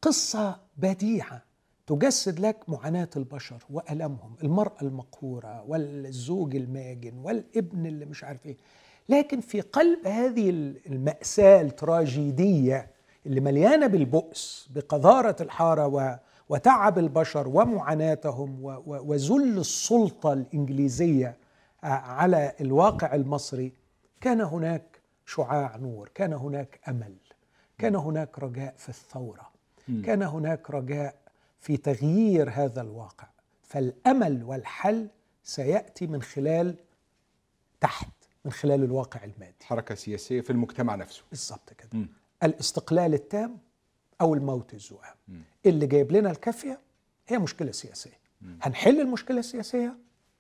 قصة بديعة. تجسد لك معاناة البشر وألمهم المرأة المقهورة والزوج الماجن والابن اللي مش عارف إيه. لكن في قلب هذه المأساة التراجيدية اللي مليانة بالبؤس بقذارة الحارة و وتعب البشر ومعاناتهم وذل السلطة الإنجليزية آه، على الواقع المصري كان هناك شعاع نور كان هناك أمل كان هناك رجاء في الثورة كان هناك رجاء في تغيير هذا الواقع. فالأمل والحل سيأتي من خلال تحت من خلال الواقع المادي. حركة سياسية في المجتمع نفسه. بالظبط كده. مم. الاستقلال التام أو الموت الزؤام. اللي جايب لنا الكافية هي مشكلة سياسية. هنحل المشكلة السياسية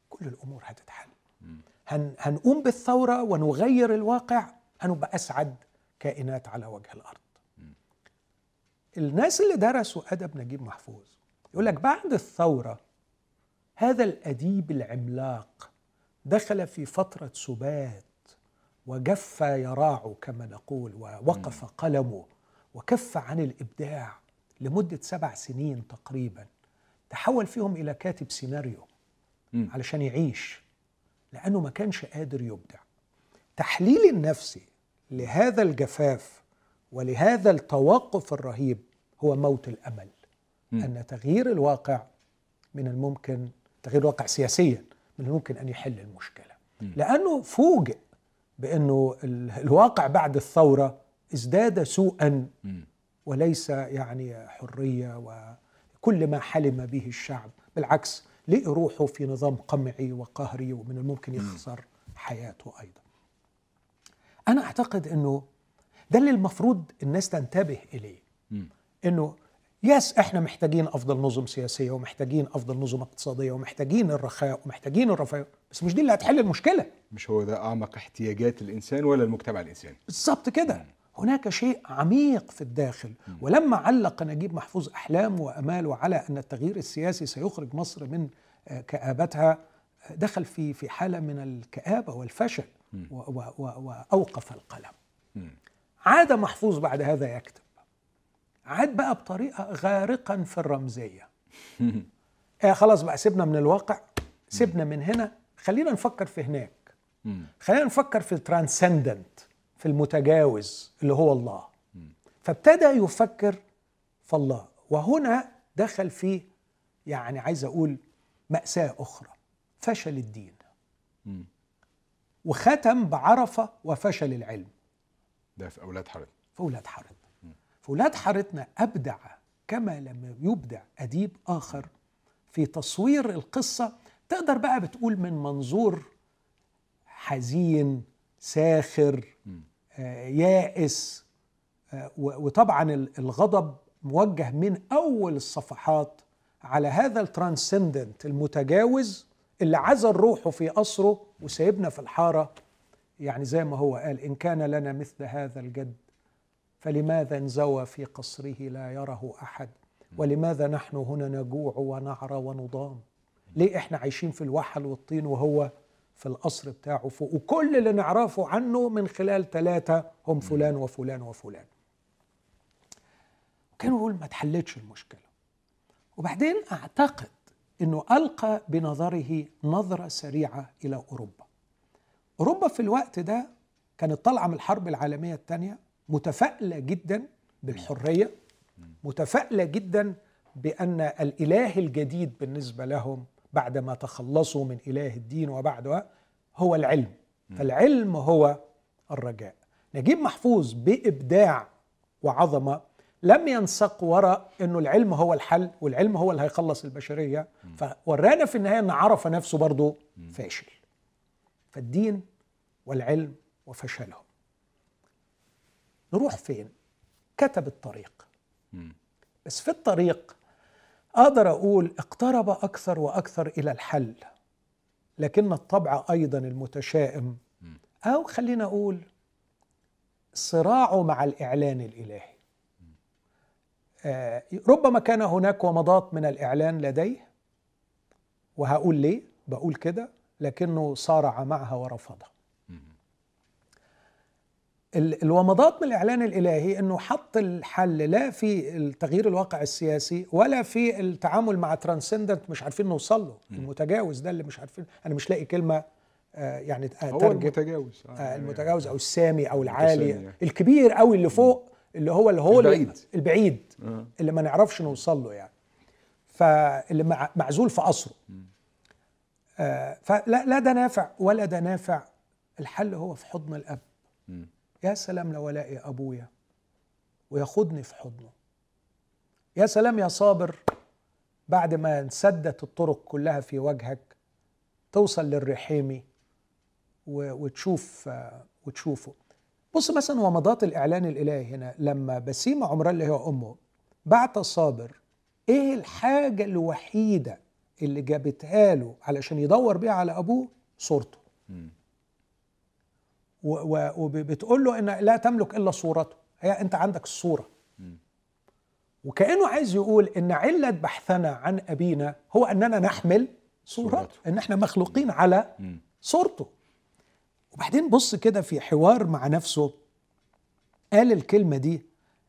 كل الأمور هتتحل. هن هنقوم بالثورة ونغير الواقع هنبقى أسعد كائنات على وجه الأرض. الناس اللي درسوا أدب نجيب محفوظ يقول لك بعد الثورة هذا الأديب العملاق دخل في فترة سبات وجف يراع كما نقول ووقف قلمه وكف عن الإبداع لمدة سبع سنين تقريبا. تحول فيهم إلى كاتب سيناريو. علشان يعيش لأنه ما كانش قادر يبدع. تحليل النفسي لهذا الجفاف ولهذا التوقف الرهيب هو موت الأمل. أن تغيير الواقع من الممكن تغيير الواقع سياسيا من الممكن أن يحل المشكلة. لأنه فوجئ بأنه ال- الواقع بعد الثورة ازداد سوءا. وليس يعني حرية وكل ما حلم به الشعب بالعكس لقي روحه في نظام قمعي وقهري ومن الممكن يخسر حياته أيضا. أنا أعتقد أنه ده اللي المفروض الناس تنتبه إليه. أنه يس إحنا محتاجين أفضل نظم سياسية ومحتاجين أفضل نظم اقتصادية ومحتاجين الرخاء ومحتاجين الرفاه. بس مش دي اللي هتحل المشكلة. مش هو ده أعمق احتياجات الإنسان ولا المجتمع الإنساني. بالظبط كده. هناك شيء عميق في الداخل. ولما علق نجيب محفوظ احلامه واماله على أن التغيير السياسي سيخرج مصر من آه، كآبتها آه، دخل في في حالة من الكآبة والفشل وأوقف القلم. عاد محفوظ بعد هذا يكتب. عاد بقى بطريقة غارقا في الرمزية. آه خلاص بقى سيبنا من الواقع سيبنا من هنا. خلينا نفكر في هناك. خلينا نفكر في الترانسندنت في المتجاوز اللي هو الله. فابتدى يفكر في الله. وهنا دخل فيه يعني عايز أقول مأساة أخرى فشل الدين. وختم بعرفة وفشل العلم. ده في أولاد حضرتك في أولاد حارتنا في أولاد حارتنا أبدع كما لم يبدع أديب آخر. في تصوير القصة تقدر بقى بتقول من منظور حزين ساخر آه، يائس آه، وطبعا ال- الغضب موجه من أول الصفحات على هذا الترانسندنت المتجاوز اللي عزل روحه في قصره وسايبنا في الحارة. يعني زي ما هو قال إن كان لنا مثل هذا الجد فلماذا انزوى في قصره لا يره أحد؟ ولماذا نحن هنا نجوع ونعرى ونضام؟ ليه إحنا عايشين في الوحل والطين وهو في القصر بتاعه فوق؟ وكل اللي نعرفه عنه من خلال ثلاثة هم فلان وفلان وفلان. كانوا يقول ما تحلتش المشكلة. وبعدين أعتقد أنه ألقى بنظره نظرة سريعة إلى أوروبا. أوروبا في الوقت ده كانت طالعة من الحرب العالمية الثانية متفائلة جدا بالحرية متفائلة جدا بأن الإله الجديد بالنسبة لهم بعدما تخلصوا من إله الدين وبعدها هو العلم. فالعلم هو الرجاء. نجيب محفوظ بإبداع وعظمة لم ينسق وراء إنه العلم هو الحل والعلم هو اللي هيخلص البشرية. فورانا في النهاية إن عرف نفسه برضه فاشل. فالدين والعلم وفشلهم. نروح فين؟ كتب الطريق. بس في الطريق أقدر أقول اقترب أكثر وأكثر إلى الحل لكن الطبع أيضا المتشائم. أو خلينا أقول صراعه مع الإعلان الإلهي. آه، ربما كان هناك ومضات من الإعلان لديه وهقول ليه؟ بقول كده لكنه صارع معها ورفضها. الومضات من الإعلان الإلهي إنه حط الحل لا في التغيير الواقع السياسي ولا في التعامل مع ترانسندنت مش عارفين نوصل له. المتجاوز ده اللي مش عارفين أنا مش لاقي كلمة آه، يعني هو ترجم. المتجاوز. آه، المتجاوز أو السامي أو العالي. الكبير قوي اللي فوق اللي هو اللي هو البعيد. البعيد آه. اللي ما نعرفش نوصل له يعني. فاللي مع- معزول في قصره آه، فلا لا ده نافع ولا ده نافع. الحل هو في حضن الأب. يا سلام لو الاقي أبويا وياخدني في حضنه. يا سلام يا صابر بعد ما انسدت الطرق كلها في وجهك توصل للرحيمي وتشوف وتشوفه. بص مثلا ومضات الإعلان الإلهي هنا لما بسيمه عمران اللي هي أمه بعت صابر إيه الحاجة الوحيدة اللي جابتها له علشان يدور بيها على أبوه؟ صورته. وبتقول له إن لا تملك إلا صورته. هي أنت عندك الصورة. وكأنه عايز يقول إن علة بحثنا عن أبينا هو أننا نحمل صورته. إن إحنا مخلوقين على صورته. وبعدين بص كده في حوار مع نفسه. قال الكلمة دي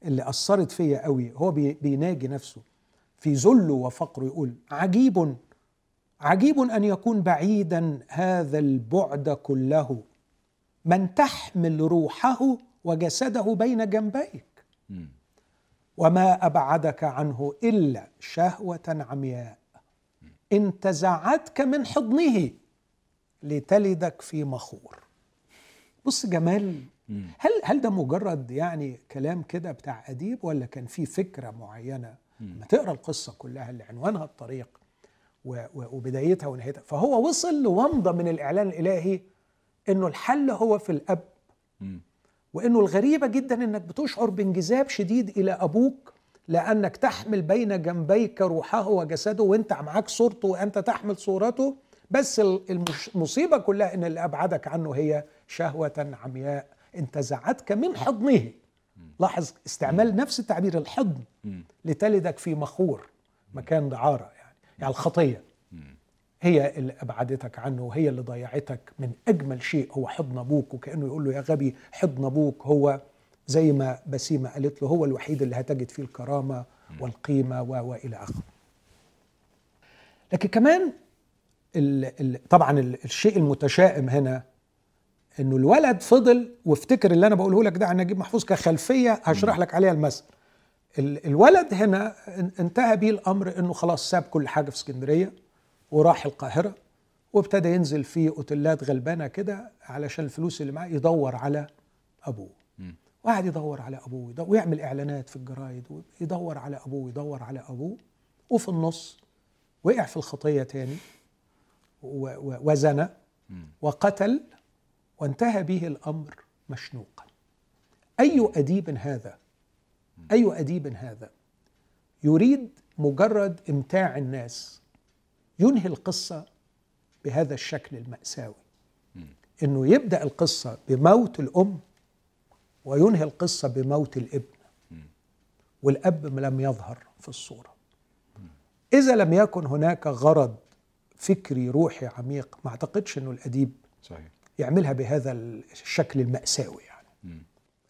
اللي أثرت فيا قوي. هو بي- بيناجي نفسه. في ذله وفقره يقول عجيب عجيب أن يكون بعيدا هذا البعد كله. من تحمل روحه وجسده بين جنبيك. وما أبعدك عنه إلا شهوة عمياء. انتزعتك من حضنه لتلدك في مخور. بص جمال هل هل ده مجرد يعني كلام كده بتاع أديب ولا كان في فكرة معينة؟ لما تقرأ القصة كلها اللي عنوانها الطريق وبدايتها ونهايتها. فهو وصل لومضة من الإعلان الإلهي إنه الحل هو في الأب. وإنه الغريبة جدا إنك بتشعر بانجذاب شديد إلى أبوك لأنك تحمل بين جنبيك روحه وجسده وإنت معاك صورته وأنت تحمل صورته. بس المصيبة كلها إن اللي ابعدك عنه هي شهوة عمياء. انتزعتك من حضنه. لاحظ استعمال نفس التعبير الحضن. لتلدك في مخور مكان دعارة يعني يعني الخطية. هي اللي أبعدتك عنه وهي اللي ضيعتك من أجمل شيء. هو حضن أبوك وكأنه يقول له يا غبي حضن أبوك. هو زي ما بسيمة قالت له هو الوحيد اللي هتجد فيه الكرامة والقيمة و وإلى آخره. لكن كمان ال ال طبعا ال الشيء المتشائم هنا إنه الولد فضل وافتكر اللي أنا بقوله لك ده عن نجيب محفوظ كخلفية هشرح لك عليها المثل. ال- الولد هنا إن- انتهى بيه الأمر إنه خلاص ساب كل حاجة في اسكندرية. وراح القاهرة وابتدى ينزل في أوتيلات غلبانة كده علشان الفلوس اللي معاه يدور على أبوه. وقعد يدور على يدور ويعمل إعلانات في الجرايد ويدور على أبوه يدور على أبوه وفي النص وقع في الخطية تاني وزنى وقتل وانتهى به الأمر مشنوقا. أي أديب هذا؟ أي أديب هذا؟ يريد مجرد إمتاع الناس. ينهي القصة بهذا الشكل المأساوي. إنه يبدأ القصة بموت الأم وينهي القصة بموت الابن. والأب لم يظهر في الصورة. إذا لم يكن هناك غرض فكري روحي عميق ما أعتقدش إنه الأديب صحيح. يعملها بهذا الشكل المأساوي يعني.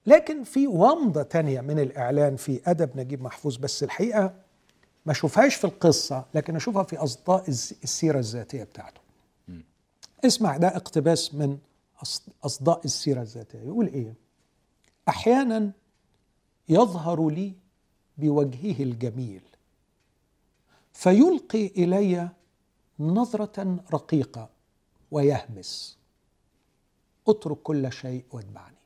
لكن في ومضة تانية من الإعلان في أدب نجيب محفوظ بس الحقيقة ما أشوفهاش في القصة لكن أشوفها في أصداء الز- السيرة الذاتية بتاعته. اسمع ده اقتباس من أصداء السيرة الذاتية. يقول إيه؟ أحيانا يظهر لي بوجهه الجميل فيلقي إلي نظرة رقيقة ويهمس. اترك كل شيء واتبعني.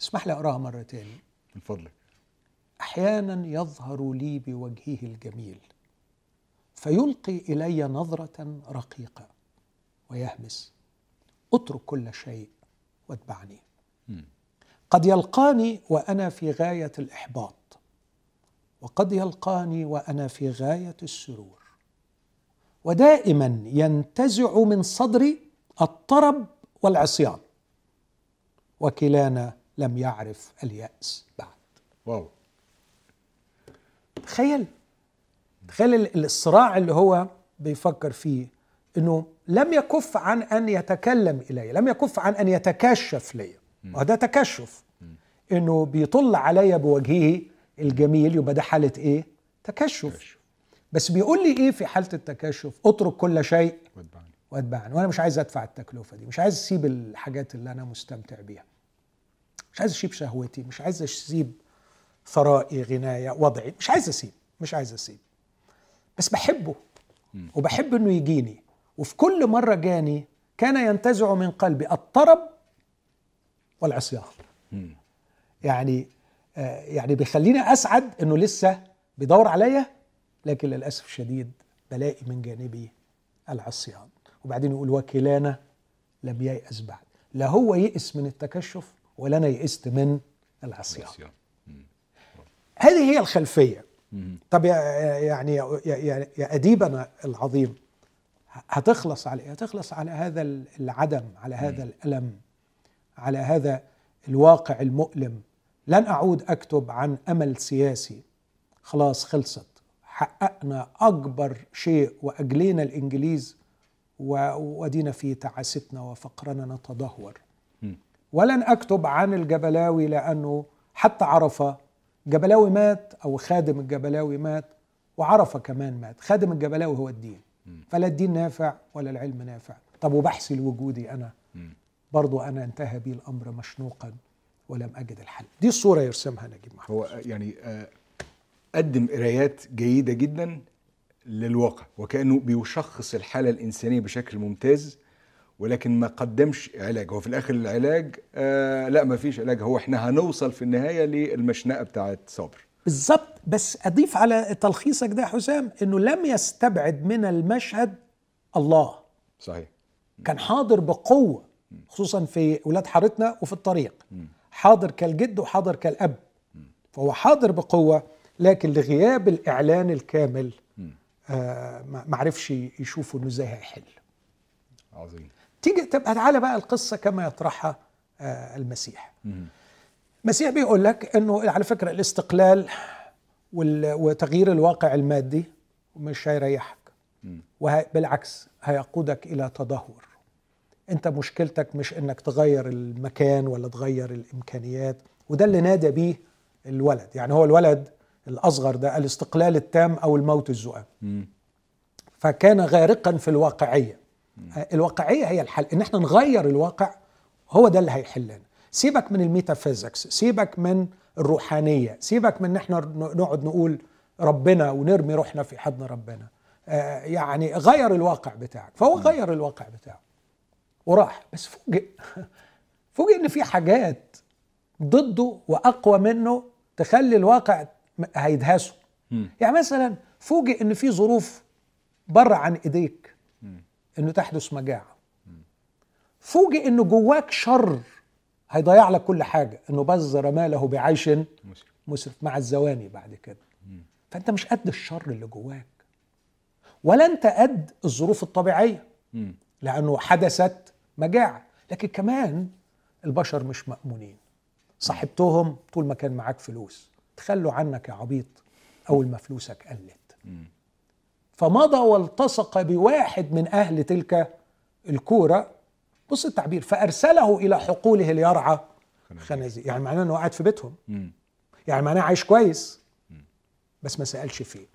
اسمح لي أقراها مره تاني من فضلك. أحيانا يظهر لي بوجهه الجميل فيلقي إلي نظرة رقيقة ويهمس أترك كل شيء واتبعني. قد يلقاني وأنا في غاية الإحباط وقد يلقاني وأنا في غاية السرور. ودائما ينتزع من صدري الطرب والعصيان وكلانا لم يعرف اليأس بعد. واو. تخيل. تخيل ال- الصراع اللي هو بيفكر فيه إنه لم يكف عن أن يتكلم إلي لم يكف عن أن يتكشف لي. وهذا تكشف. إنه بيطل علي بوجهه الجميل. يبقى ده حالة إيه؟ تكشف. بس بيقول لي إيه في حالة التكشف؟ أترك كل شيء واتبعني. واتبعني. وأنا مش عايز أدفع التكلفة دي. مش عايز أسيب الحاجات اللي أنا مستمتع بيها. مش عايز أسيب شهوتي. مش عايز أسيب ثرائي غنايا وضعي مش عايز أسيب مش عايز أسيب. بس بحبه وبحب إنه يجيني. وفي كل مرة جاني كان ينتزع من قلبي الطرب والعصيان. يعني آه يعني بيخليني أسعد إنه لسه بيدور عليا لكن للأسف الشديد بلاقي من جانبي العصيان. وبعدين يقول وكلانا لم ييأس بعد. لا هو يئس من التكشف ولا أنا يئست من العصيان. عصيان. هذه هي الخلفية. طب يا يعني يا, يا, يا أديبنا العظيم هتخلص على إيه؟ هتخلص على هذا العدم على هذا الألم على هذا الواقع المؤلم. لن أعود أكتب عن أمل سياسي. خلاص خلصت. حققنا أكبر شيء وأجلينا الإنجليز ودينا في تعاستنا وفقرنا نتدهور. ولن أكتب عن الجبلاوي لأنه حتى عرفه جبلاوي مات أو خادم الجبلاوي مات وعرفه كمان مات. خادم الجبلاوي هو الدين. فلا الدين نافع ولا العلم نافع. طب وبحثي لوجودي أنا. برضو أنا انتهى بي الأمر مشنوقا ولم أجد الحل. دي الصورة يرسمها نجيب محفوظ هو يعني آه، قدم قرايات جيدة جدا للواقع وكأنه بيشخص الحالة الإنسانية بشكل ممتاز. ولكن ما قدمش علاج. هو في الآخر العلاج آه لا ما فيش علاج. هو إحنا هنوصل في النهاية للمشنقة بتاعت صابر بالظبط. بس أضيف على تلخيصك ده حسام إنه لم يستبعد من المشهد الله. صحيح. كان حاضر بقوة خصوصا في ولاد حارتنا وفي الطريق. حاضر كالجد وحاضر كالأب. فهو حاضر بقوة لكن لغياب الإعلان الكامل آه ما ما عرفش يشوفوا إنه إزاي هيحل. عظيم. تيجي تبقى تعالى بقى القصة كما يطرحها آه المسيح. المسيح بيقول لك إنه على فكرة الاستقلال وتغيير الواقع المادي مش هيريحك. وبالعكس هيقودك إلى تدهور. أنت مشكلتك مش إنك تغير المكان ولا تغير الإمكانيات وده اللي نادى بيه الولد. يعني هو الولد الأصغر ده الاستقلال التام أو الموت الزؤام فكان غارقا في الواقعية. الواقعية هي الحل. إن إحنا نغير الواقع هو ده اللي هيحلنا. سيبك من الميتافيزيكس سيبك من الروحانية سيبك من إن إحنا نقعد نقول ربنا ونرمي روحنا في حضن ربنا. آه، يعني غير الواقع بتاعك. فهو غير الواقع بتاعه. وراح. بس فوجئ فوجئ إن في حاجات ضده وأقوى منه تخلي الواقع هيدهسه. يعني مثلا فوجئ إن في ظروف بره عن إيديك. إنه تحدث مجاعة. فوجئ إنه جواك شر هيضيع لك كل حاجة. إنه بذر ماله بعيش. مسرف. مع الزواني بعد كده. فأنت مش قد الشر اللي جواك. ولا أنت قد الظروف الطبيعية. لأنه حدثت مجاعة. لكن كمان البشر مش مأمونين. صاحبتهم طول ما كان معاك فلوس. تخلوا عنك يا عبيط أول ما فلوسك قلت. فمضى والتصق بواحد من أهل تلك الكورة. بص التعبير فأرسله إلى حقوله ليرعى خنازير. يعني معناه إنه قاعد في بيتهم. يعني معناه عايش كويس بس ما سألش فيه.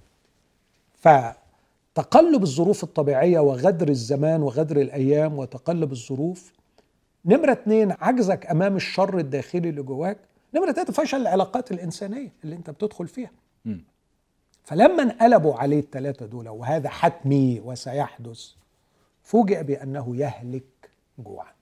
فتقلب الظروف الطبيعية وغدر الزمان وغدر الأيام وتقلب الظروف. نمرة اتنين عجزك أمام الشر الداخلي اللي جواك. نمرة تلاتة فشل العلاقات الإنسانية اللي أنت بتدخل فيها. فلما انقلبوا عليه الثلاثه دول وهذا حتمي وسيحدث فوجئ بأنه يهلك جوعا.